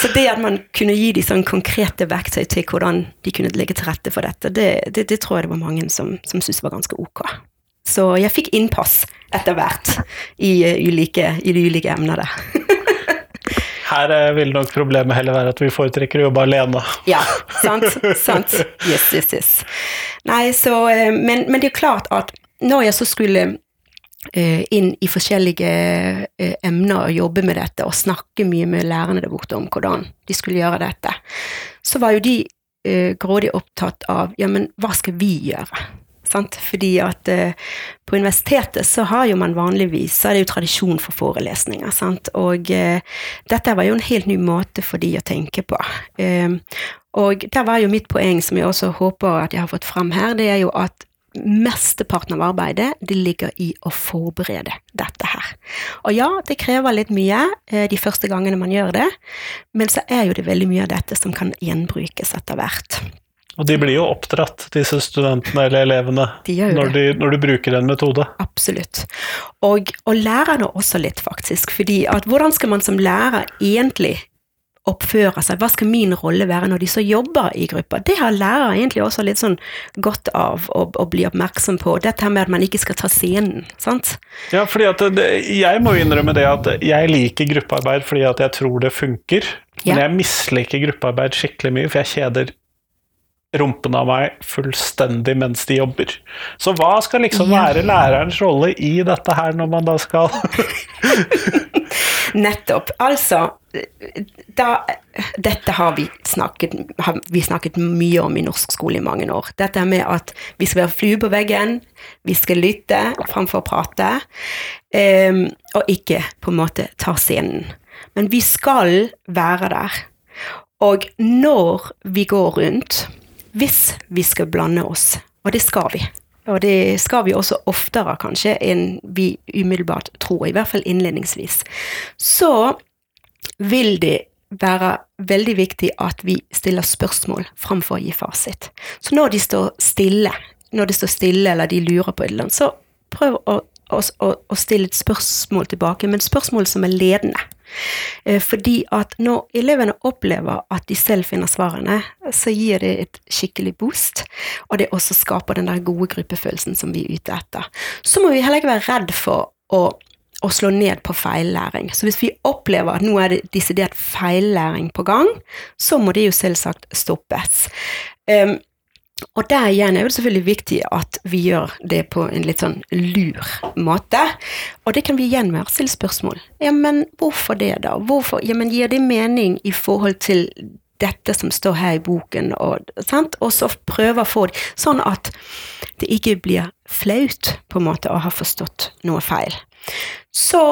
så, det at man kunne gi de sånn konkrete verktøy til hvordan de kunne legge til rette for dette, det, det, det tror jeg det var mange som, som syntes var ganske ok. Så jeg fikk innpass etter hvert i, uh, ulike, i de ulike emnene. Her uh, vil nok problemet heller være at vi foretrekker å jobbe alene. ja, sant. sant. Yes, yes, yes. Nei, så, uh, men, men det er klart at når jeg så skulle Eh, inn i forskjellige eh, emner og jobbe med dette og snakke mye med lærerne der borte om hvordan de skulle gjøre dette, så var jo de eh, grådig opptatt av ja, men hva skal vi gjøre? Sant? Fordi at på universitetet så har jo man vanligvis så er det jo tradisjon for forelesninger. Sant? Og dette var jo en helt ny måte for de å tenke på. og der var jo mitt poeng, som jeg også håper at jeg har fått fram her, det er jo at mesteparten av arbeidet det ligger i å forberede dette her. Og ja, det krever litt mye eh, de første gangene man gjør det, men så er jo det veldig mye av dette som kan gjenbrukes etter hvert. Og de blir jo oppdratt, disse studentene eller elevene, de når, de, når, du bruker en metode. Absolutt. Og, og lærerne også litt, faktisk. fordi at hvordan skal man som lærer egentlig oppføre seg, hva skal min rolle være når de så jobber i gruppa. Det har lærere egentlig også litt sånn godt av å, å bli oppmerksom på, dette med at man ikke skal ta scenen. sant? Ja, fordi at det, jeg må innrømme det at jeg liker gruppearbeid fordi at jeg tror det funker. Men jeg misliker gruppearbeid skikkelig mye, for jeg kjeder rumpen av meg fullstendig mens de jobber. Så hva skal liksom Ja. være lærerens rolle i dette her, når man da skal Nettopp. Altså, da, dette har vi, snakket, har vi snakket mye om i norsk skole i mange år. Dette med at vi skal være flue på veggen, vi skal lytte framfor å prate, Um, og ikke på en måte ta scenen. Men vi skal være der. Og når vi går rundt, hvis vi skal blande oss, og det skal vi, og det skal vi også oftere kanskje enn vi umiddelbart tror, i hvert fall innledningsvis, så vil det være veldig viktig at vi stiller spørsmål framfor å gi fasit. Så når de står stille, når de står stille eller de lurer på et eller annet, så prøv å, å, å, stille et spørsmål tilbake, men spørsmål som er ledende. Eh, Fordi at når elevene opplever at de selv finner svarene, så gir det et skikkelig boost, og det også skaper den der gode gruppefølelsen som vi er ute etter. Så må vi heller ikke være redd for å, å slå ned på feillæring. Så hvis vi opplever at nå er det desidert feillæring på gang, så må det jo selvsagt stoppes. Um, og der igjen er det selvfølgelig viktig at vi gjør det på en litt sånn lur måte. Og det kan vi igjen være stille spørsmål. Ja, men hvorfor det, da? Hvorfor? Ja, men gir det mening i forhold til dette som står her i boken, og, og så prøve å få det sånn at det ikke blir flaut, på en måte, å ha forstått noe feil. Så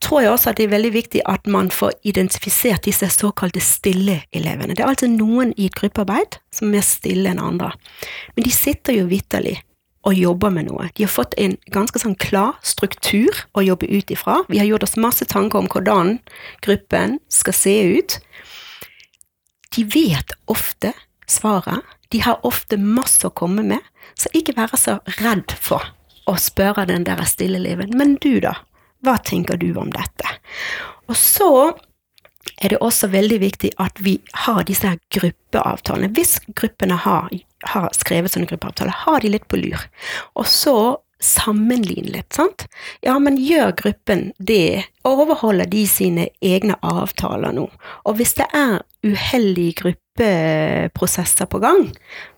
tror jeg også at det er veldig viktig at man får identifisert disse såkalte stille elevene. Det er altså noen i et gruppearbeid som er mer stille enn andre. Men de sitter jo vitterlig og jobber med noe. De har fått en ganske sånn klar struktur å jobbe ut ifra. Vi har gjort oss masse tanker om hvordan gruppen skal se ut. De vet ofte svaret. De har ofte masse å komme med, så ikke være så redd for å spørre den der stille eleven. Men du, da? Hva tenker du om dette? Og så er det også veldig viktig at vi har disse her gruppeavtalene. Hvis gruppene har, har skrevet sånne gruppeavtaler, har de litt på lur. Og så sammenligne litt, sant? Ja, men gjør gruppen det? Overholder de sine egne avtaler nå? Og hvis det er uheldige gruppeprosesser på gang,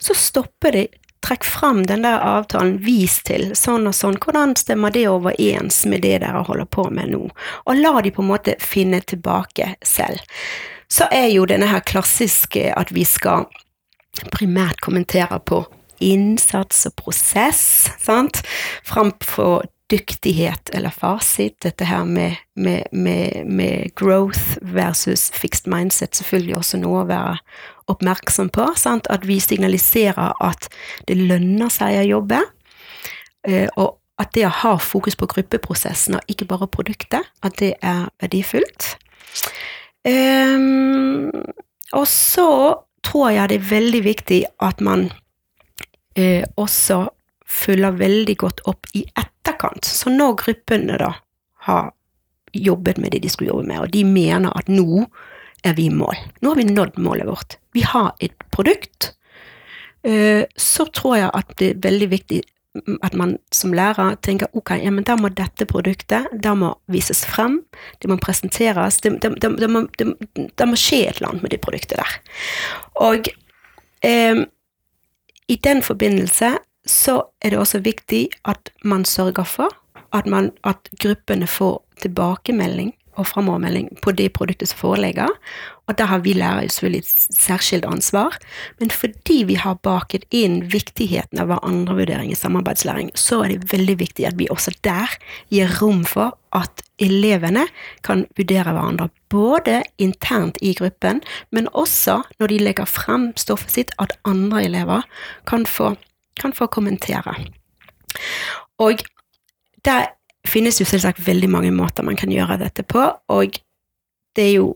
så stopper det Trekk fram den der avtalen, vis til sånn og sånn, hvordan stemmer det overens med det dere holder på med nå? Og la de på en måte finne tilbake selv. Så er jo denne her klassiske at vi skal primært kommentere på innsats og prosess, sant, framfor dyktighet eller fasit, dette her med, med, med, med growth versus fixed mindset, selvfølgelig også noe å være oppmerksom på. Sant? At vi signaliserer at det lønner seg å jobbe, eh, og at det å ha fokus på gruppeprosessen og ikke bare produktet, at det er verdifullt. Um, og så tror jeg det er veldig viktig at man eh, også følger veldig godt opp i etterkant. Så når gruppene da har jobbet med det de skulle jobbe med, og de mener at nå er vi i mål, nå har vi nådd målet vårt, vi har et produkt, eh, så tror jeg at det er veldig viktig at man som lærer tenker ok, ja, men da må dette produktet da må vises frem, det må presenteres, det, det, det, må, det må skje et eller annet med det produktet der. Og eh, i den forbindelse så er det også viktig at man sørger for at, man, at gruppene får tilbakemelding og framovermelding på det produktet som foreligger. Og der har vi lærere selvfølgelig et særskilt ansvar. Men fordi vi har baket inn viktigheten av hverandrevurdering i samarbeidslæring, så er det veldig viktig at vi også der gir rom for at elevene kan vurdere hverandre. Både internt i gruppen, men også når de legger frem stoffet sitt, at andre elever kan få, kan få kommentere. Og der finnes jo selvsagt veldig mange måter man kan gjøre dette på, og det er jo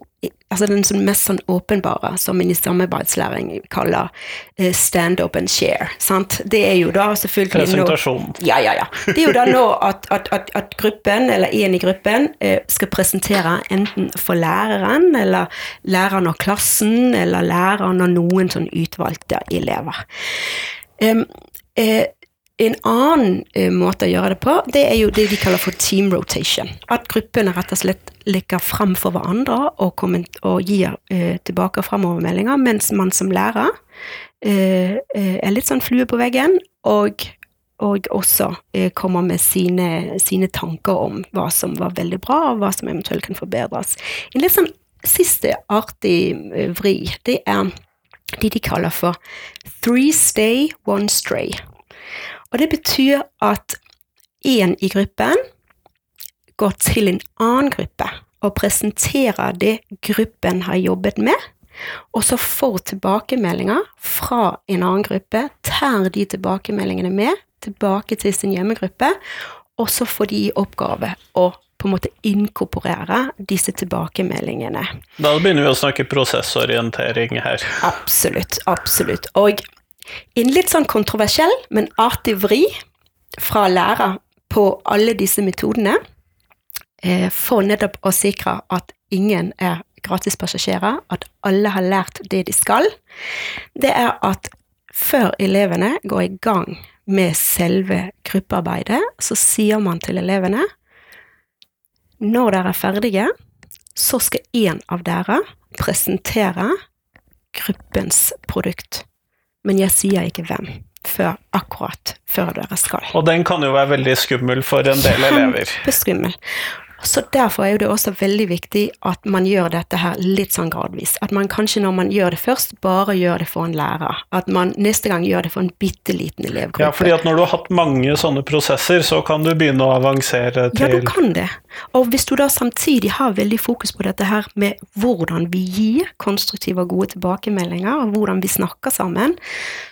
altså den sånn mest sånn åpenbare, som en i samarbeidslæring kaller eh, stand up and share. Sant? Det er jo da selvfølgelig Presentasjon. Nå, ja, ja, ja. Det er jo da nå at, at, at, at gruppen, eller en i gruppen, eh, skal presentere enten for læreren, eller læreren og klassen, eller læreren og noen sånn utvalgte elever. Um, eh, en annen uh, måte å gjøre det på, det er jo det de kaller for team rotation. At gruppene rett og slett ligger frem for hverandre og, og gir uh, tilbake- og fremovermeldinger, mens man som lærer uh, er litt sånn flue på veggen, og, og også kommer med sine, sine, tanker om hva som var veldig bra, og hva som eventuelt kan forbedres. En litt sånn siste artig vri, det er de de kaller for three stay, one stray. Og det betyr at én i gruppen går til en annen gruppe og presenterer det gruppen har jobbet med, og så får tilbakemeldinger fra en annen gruppe, tar de tilbakemeldingene med tilbake til sin hjemmegruppe, og så får de i oppgave å på en måte inkorporere disse tilbakemeldingene. Da begynner vi å snakke prosessorientering her. Absolutt, absolutt. Og en litt sånn kontroversiell, men artig vri fra lærer på alle disse metodene eh, for nettopp å sikre at ingen er gratispassasjerer, at alle har lært det de skal, det er at før elevene går i gang med selve gruppearbeidet, så sier man til elevene når dere er ferdige, så skal én av dere presentere gruppens produkt men jeg sier ikke hvem før akkurat før dere skal. Og den kan jo være veldig skummel for en del elever. Kjempeskummel. Så Derfor er det også veldig viktig at man gjør dette her litt sånn gradvis. At man kanskje når man gjør det først, bare gjør det for en lærer. At man neste gang gjør det for en bitte liten elevgruppe. Ja, fordi at når du har hatt mange sånne prosesser, så kan du begynne å avansere til Ja, du kan det. Og hvis du da samtidig har veldig fokus på dette her med hvordan vi gir konstruktive og gode tilbakemeldinger, og hvordan vi snakker sammen,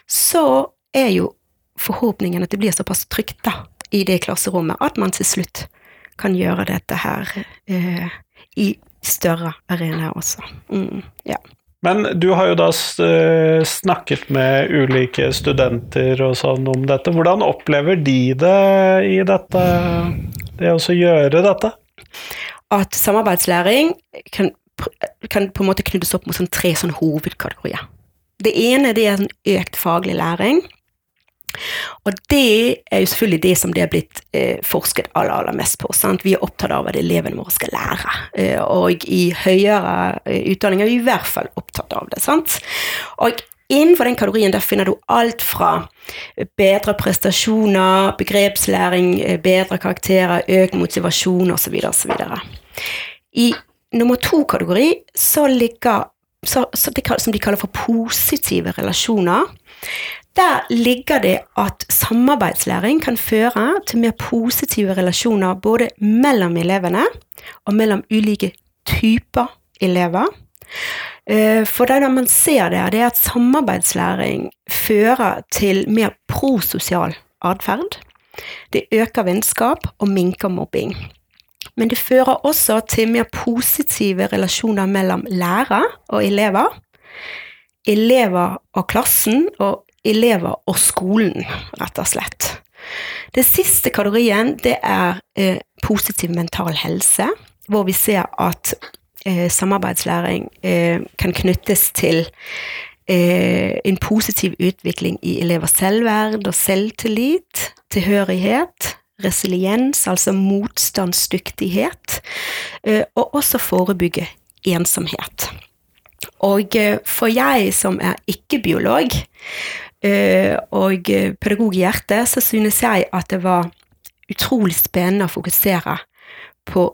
så er jo forhåpningen at det blir såpass trygt da, i det klasserommet at man til slutt kan gjøre dette her eh, i større arenaer også. Mm, ja. Men du har jo da eh, snakket med ulike studenter og sånn om dette. Hvordan opplever de det i dette, det å gjøre dette? At samarbeidslæring kan, kan, på en måte knyttes opp mot sånn tre sånn hovedkategorier. Det ene det er sånn økt faglig læring. Og det er jo selvfølgelig det som det er blitt eh, forsket aller, aller mest på. Sant? Vi er opptatt av at elevene våre skal lære, eh, og i høyere eh, utdanning er vi i hvert fall opptatt av det. Sant? Og innenfor den kategorien der finner du alt fra bedre prestasjoner, begrepslæring, eh, bedre karakterer, økt motivasjon osv. osv. I nummer to-kategori så ligger så, så det, som de kaller for positive relasjoner. Der ligger det at samarbeidslæring kan føre til mer positive relasjoner både mellom elevene og mellom ulike typer elever. Eh, for det man ser der, det er at samarbeidslæring fører til mer prososial atferd. Det øker vennskap og minker mobbing. Men det fører også til mer positive relasjoner mellom lærer og elever, elever og klassen, og elever og skolen, rett og slett. Det siste kategorien det er eh, positiv mental helse, hvor vi ser at eh, samarbeidslæring eh, kan knyttes til eh, en positiv utvikling i elevers selvverd og selvtillit, tilhørighet, resiliens, altså motstandsdyktighet, eh, og også forebygge ensomhet. Og eh, for jeg som er ikke-biolog, og pedagog i hjertet, så synes jeg at det var utrolig spennende å fokusere på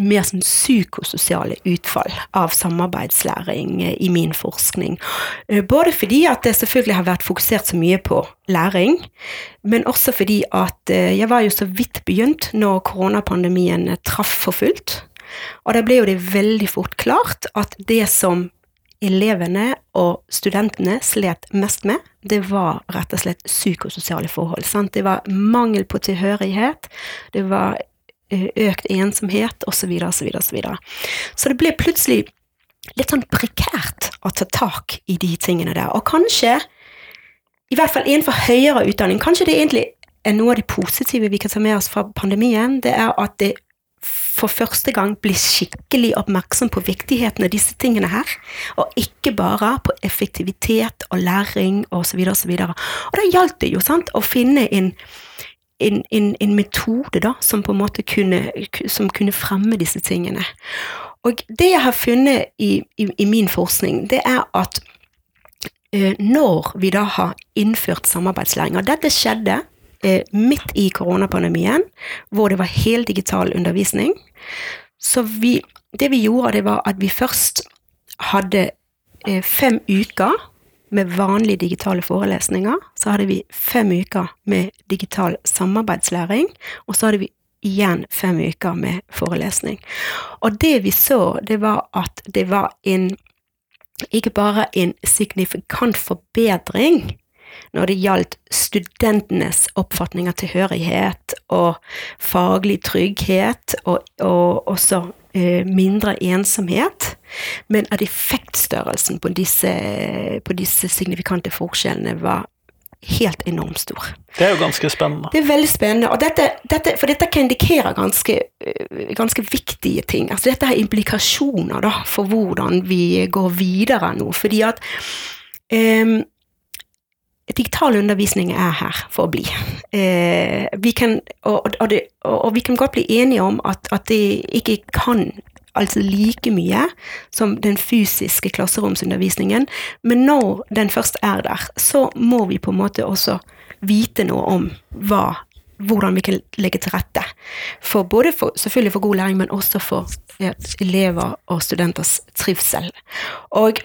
mer sånn psykososiale utfall av samarbeidslæring i min forskning. Eh, både fordi at det selvfølgelig har vært fokusert så mye på læring, men også fordi at eh, jeg var jo så vidt begynt når koronapandemien traff for fullt. Og da ble jo det veldig fort klart at det som elevene og studentene slet mest med, det var rett og slett psykososiale forhold. Sant? Det var mangel på tilhørighet, det var eh, økt ensomhet osv. osv. osv. Så det ble plutselig litt sånn prekært å ta tak i de tingene der. Og kanskje, i hvert fall innenfor høyere utdanning, kanskje det egentlig er noe av det positive vi kan ta med oss fra pandemien, det er at det for første gang bli skikkelig oppmerksom på viktigheten av disse tingene her, og ikke bare på effektivitet og læring osv. osv. Og, og da gjaldt det jo sant, å finne en, en, en, en metode da, som på en måte kunne, som kunne fremme disse tingene. Og det jeg har funnet i, i, i min forskning, det er at eh, når vi da har innført samarbeidslæring, og dette skjedde eh, midt i koronapandemien, hvor det var heldigital undervisning. Så vi, det vi gjorde, det var at vi først hadde eh, fem uker med vanlige digitale forelesninger. Så hadde vi fem uker med digital samarbeidslæring, og så hadde vi igjen fem uker med forelesning. Og det vi så, det var at det var en ikke bare en signifikant forbedring når det gjaldt studentenes oppfatninger til tilhørighet og faglig trygghet, og, og også eh, mindre ensomhet, men at effektstørrelsen på disse, på disse signifikante forskjellene var helt enormt stor. Det er jo ganske spennende. Det er veldig spennende, dette, dette, for dette kan indikere ganske, eh, ganske viktige ting. Altså dette har implikasjoner da, for hvordan vi går videre nå. fordi at um, digital undervisning er her for å bli. Eh, vi kan, og, og, det, og, vi kan godt bli enige om at, at det ikke kan altså like mye som den fysiske klasseromsundervisningen, men når den først er der, så må vi på en måte også vite noe om hva, hvordan vi kan legge til rette. For både for, selvfølgelig for god læring, men også for ja, elever og studenters trivsel. Og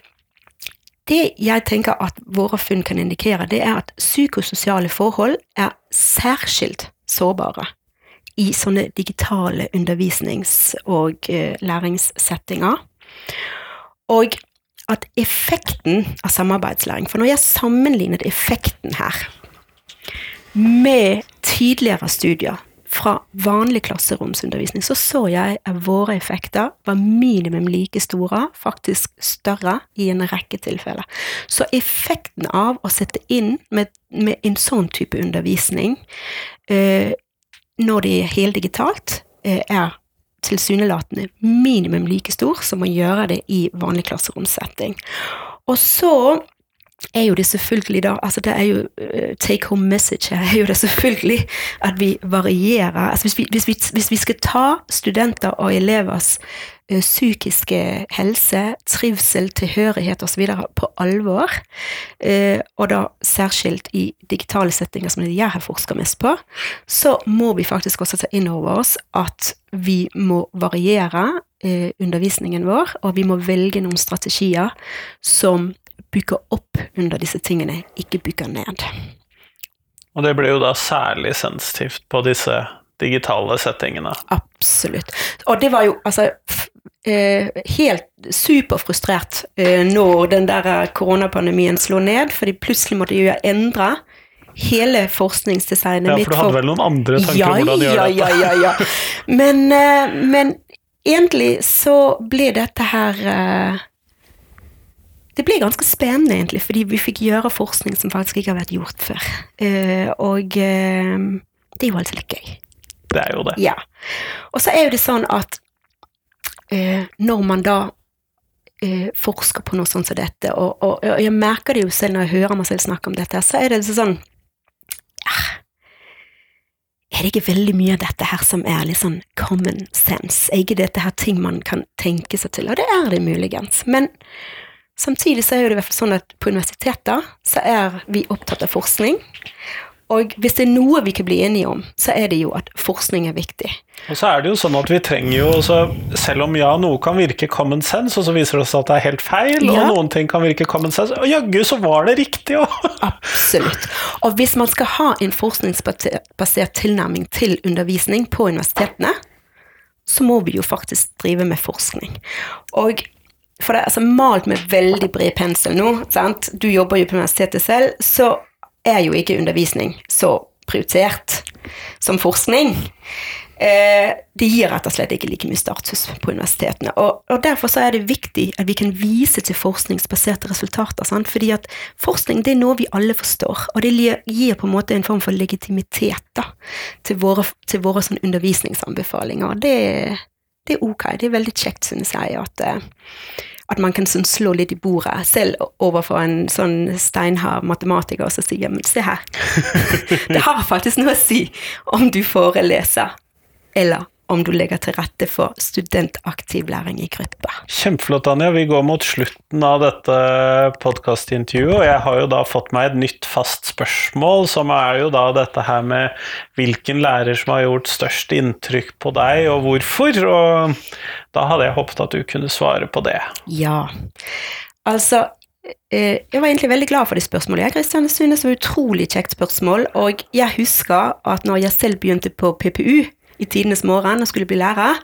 det jeg tenker at våre funn kan indikere, det er at psykososiale forhold er særskilt sårbare i sånne digitale undervisnings- og uh, læringssettinger. Og at effekten av samarbeidslæring For når jeg sammenlignet effekten her med tidligere studier fra vanlig klasseromsundervisning, så så jeg at våre effekter var minimum like store, faktisk større i en rekke tilfeller. Så effekten av å sette inn med, med en sånn type undervisning eh, når det er heldigitalt, eh, er tilsynelatende minimum like stor som å gjøre det i vanlig klasseromsetting. Og så er jo det selvfølgelig da altså det er jo uh, Take home message her er jo det selvfølgelig at vi varierer. altså Hvis vi, hvis vi, hvis vi skal ta studenter og elevers uh, psykiske helse, trivsel, tilhørighet osv. på alvor, uh, og da særskilt i digitale settinger som jeg har forska mest på, så må vi faktisk også ta inn over oss at vi må variere undervisningen vår, og vi må velge noen strategier som bygger opp under disse tingene, ikke bygger ned. Og det ble jo da særlig sensitivt på disse digitale settingene. Absolutt. Og det var jo altså eh, helt superfrustrert eh, når den der koronapandemien slo ned, fordi plutselig måtte jo endre hele forskningsdesignet mitt. Ja, for du hadde vel noen andre tanker ja, hvordan du ja, dette? Ja, ja, ja. Men, eh, men egentlig så ble dette her det ble ganske spennende, egentlig, fordi vi fikk gjøre forskning som faktisk ikke har vært gjort før. Uh, og uh, det er jo alltid litt gøy. Det er jo det. Ja. Og så er jo det sånn at uh, når man da forsker på noe sånt som dette, og, og, og, jeg merker det jo selv når jeg hører meg selv snakke om dette, så er det sånn ja, er det ikke veldig mye av dette her som er litt sånn common sense? Er ikke dette her ting man kan tenke seg til? Og det er det muligens. Men Samtidig så er det i hvert fall sånn at på universiteter så er vi opptatt av forskning. Og hvis det er noe vi kan bli enige om, så er det jo at forskning er viktig. Og så er det jo sånn at vi trenger jo også, Selv om ja, noe kan virke common sense, og så viser det seg at det er helt feil, ja. og noen ting kan virke common sense, og jaggu så var det riktig òg! Absolutt. Og hvis man skal ha en forskningsbasert tilnærming til undervisning på universitetene, så må vi jo faktisk drive med forskning. Og for det er altså malt med veldig bred pensel nå. Sant? Du jobber jo på universitetet selv, så er jo ikke undervisning så prioritert som forskning. Eh, det gir rett og slett ikke like mye status på universitetene. Og, og Derfor så er det viktig at vi kan vise til forskningsbaserte resultater. Sant? Fordi at forskning det er noe vi alle forstår, og det gir på en måte en form for legitimitet da, til våre, til våre sånn undervisningsanbefalinger. Det, det, er ok. Det er veldig kjekt, synes jeg, at, eh, at man kan sånn slå litt i bordet, selv overfor en sånn steinhard matematiker som sier men se her, det har faktisk noe å si om du får lese eller om du legger til rette for studentaktiv læring i gruppe. Kjempeflott, Anja. Vi går mot slutten av dette podkastintervjuet, og jeg har jo da fått meg et nytt fast spørsmål, som er jo da dette her med hvilken lærer som har gjort størst inntrykk på deg, og hvorfor. Og da hadde jeg håpet at du kunne svare på det. Ja, altså eh, jeg var egentlig veldig glad for det spørsmålet. Jeg, Kristian, synes det var utrolig kjekt spørsmål, og jeg husker at når jeg selv begynte på PPU, i tidenes morgen og skulle bli lærer,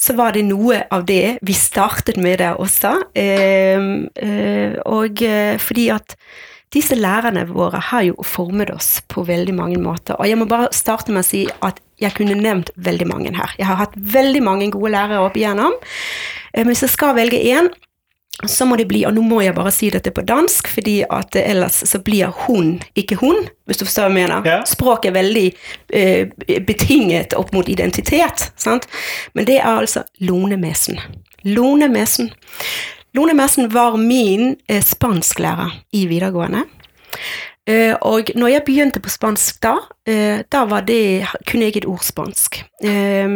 så var det noe av det vi startet med der også. Ehm, eh, og eh, fordi at disse lærerne våre har jo formet oss på veldig mange måter. Og jeg må bare starte med å si at jeg kunne nevnt veldig mange her. Jeg har hatt veldig mange gode lærere opp igjennom. Men hvis jeg skal velge én, så må det bli, og nå må jeg bare si dette på dansk, fordi at ellers så blir hun ikke hun, hvis du forstår hva jeg mener. Ja. Språk er veldig eh, betinget opp mot identitet, sant? men det er altså Lone Mesen. Lone Mesen. Lone Mesen var min eh, spansklærer i videregående. Eh, og når jeg begynte på spansk da, eh, da var det, kunne jeg et ord spansk. Eh,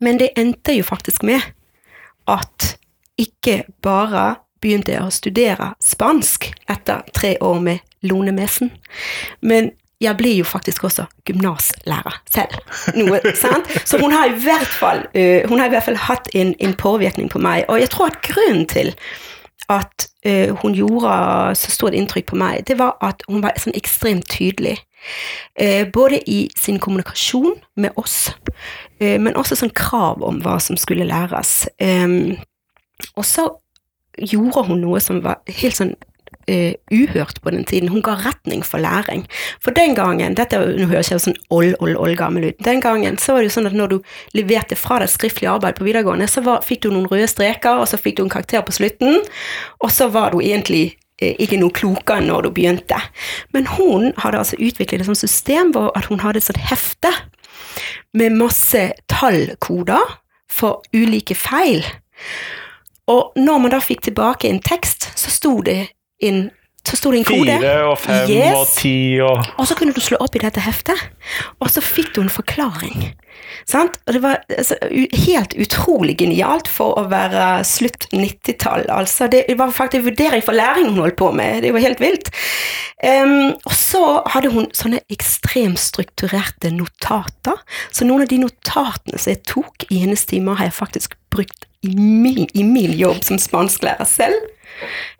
men det endte jo faktisk med at ikke bare begynte jeg å studere spansk etter tre år med Lone Mesen, men jeg ble jo faktisk også gymnaslærer selv. Noe? Så hun har fall, uh, hun har i hvert fall hatt en, en, påvirkning på meg. Og jeg tror at grunnen til at uh, hun gjorde så stort inntrykk på meg, det var at hun var sånn ekstremt tydelig. Uh, både i sin kommunikasjon med oss, men også sånn krav om hva som skulle læres. Um, og så gjorde hun noe som var helt sånn uh, uhørt på den tiden. Hun ga retning for læring. For den gangen dette, Nå høres jeg sånn old, old, old gammel ut. Den gangen så var det jo sånn at når du leverte fra deg skriftlig arbeid på videregående, så var, fikk du noen røde streker, og så fikk du en karakter på slutten, og så var du egentlig uh, ikke noe klokere når du begynte. Men hun hadde altså utviklet et sånt system hvor at hun hadde et sånt hefte med masse tallkoder for ulike feil. Og når man da fikk tilbake en tekst, så sto det en så sto det en kode. Fire og fem yes. og ti og Og så kunne du slå opp i dette heftet, og så fikk du en forklaring. Sant? Og det var altså, helt utrolig genialt for å være slutt 90-tall. Altså, det var faktisk vurdering for læring hun holdt på med. Det var helt vilt. Um, og så hadde hun sånne ekstremt strukturerte notater. Så noen av de notatene som jeg tok i hennes timer, har jeg faktisk brukt i min, i min jobb som spansklærer selv.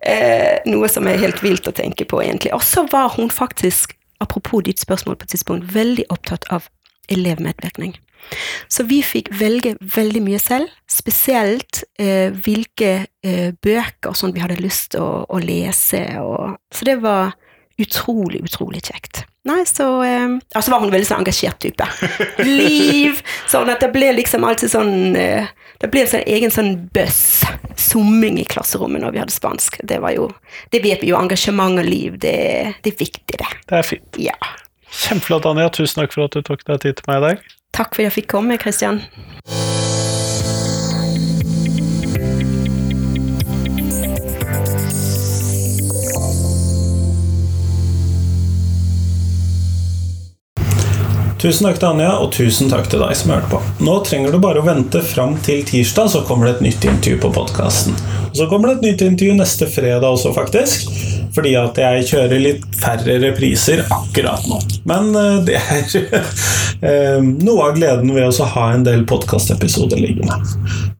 Eh, noe som er helt vilt å tenke på, egentlig. Og så var hun faktisk, apropos ditt spørsmål på et tidspunkt, veldig opptatt av elevmedvirkning. Så vi fikk velge veldig mye selv, spesielt eh, hvilke eh, bøker sånn vi hadde lyst til å, å, lese. Og, så det var utrolig, utrolig kjekt. Nei, så eh, Altså var hun veldig sånn engasjert type. Liv! Sånn at det ble liksom alltid sånn eh, Det ble en sånn egen sånn bøss, summing i klasserommet når vi hadde spansk. Det var jo Det vet vi jo, engasjement og liv, det, det er viktig, det. Det er fint. Ja. Kjempeflott, Anja. Tusen takk for at du tok deg tid til meg i dag. Takk for at jeg fikk komme, Kristian. Tusen takk til Anja, og tusen takk til deg som hørte på. Nå trenger du bare å vente fram til tirsdag, så kommer det et nytt intervju på podkasten. Så kommer det et nytt intervju neste fredag også, faktisk. Fordi at jeg kjører litt færre repriser akkurat nå. Men eh, det er eh, noe av gleden ved å ha en del podkastepisoder liggende.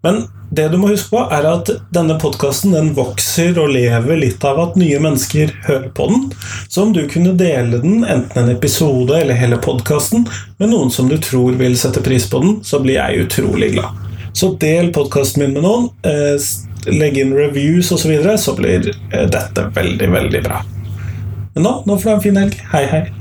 Men det du må huske på, er at denne podkasten vokser og lever litt av at nye mennesker hører på den. Så om du kunne dele den, enten en episode eller hele podkasten, med noen som du tror vil sette pris på den, så blir jeg utrolig glad. Så del podkasten min med noen. Eh, legg inn reviews osv., så, videre, så blir eh, dette veldig, veldig bra. Men nå, nå får du ha en fin helg. Hei, hei.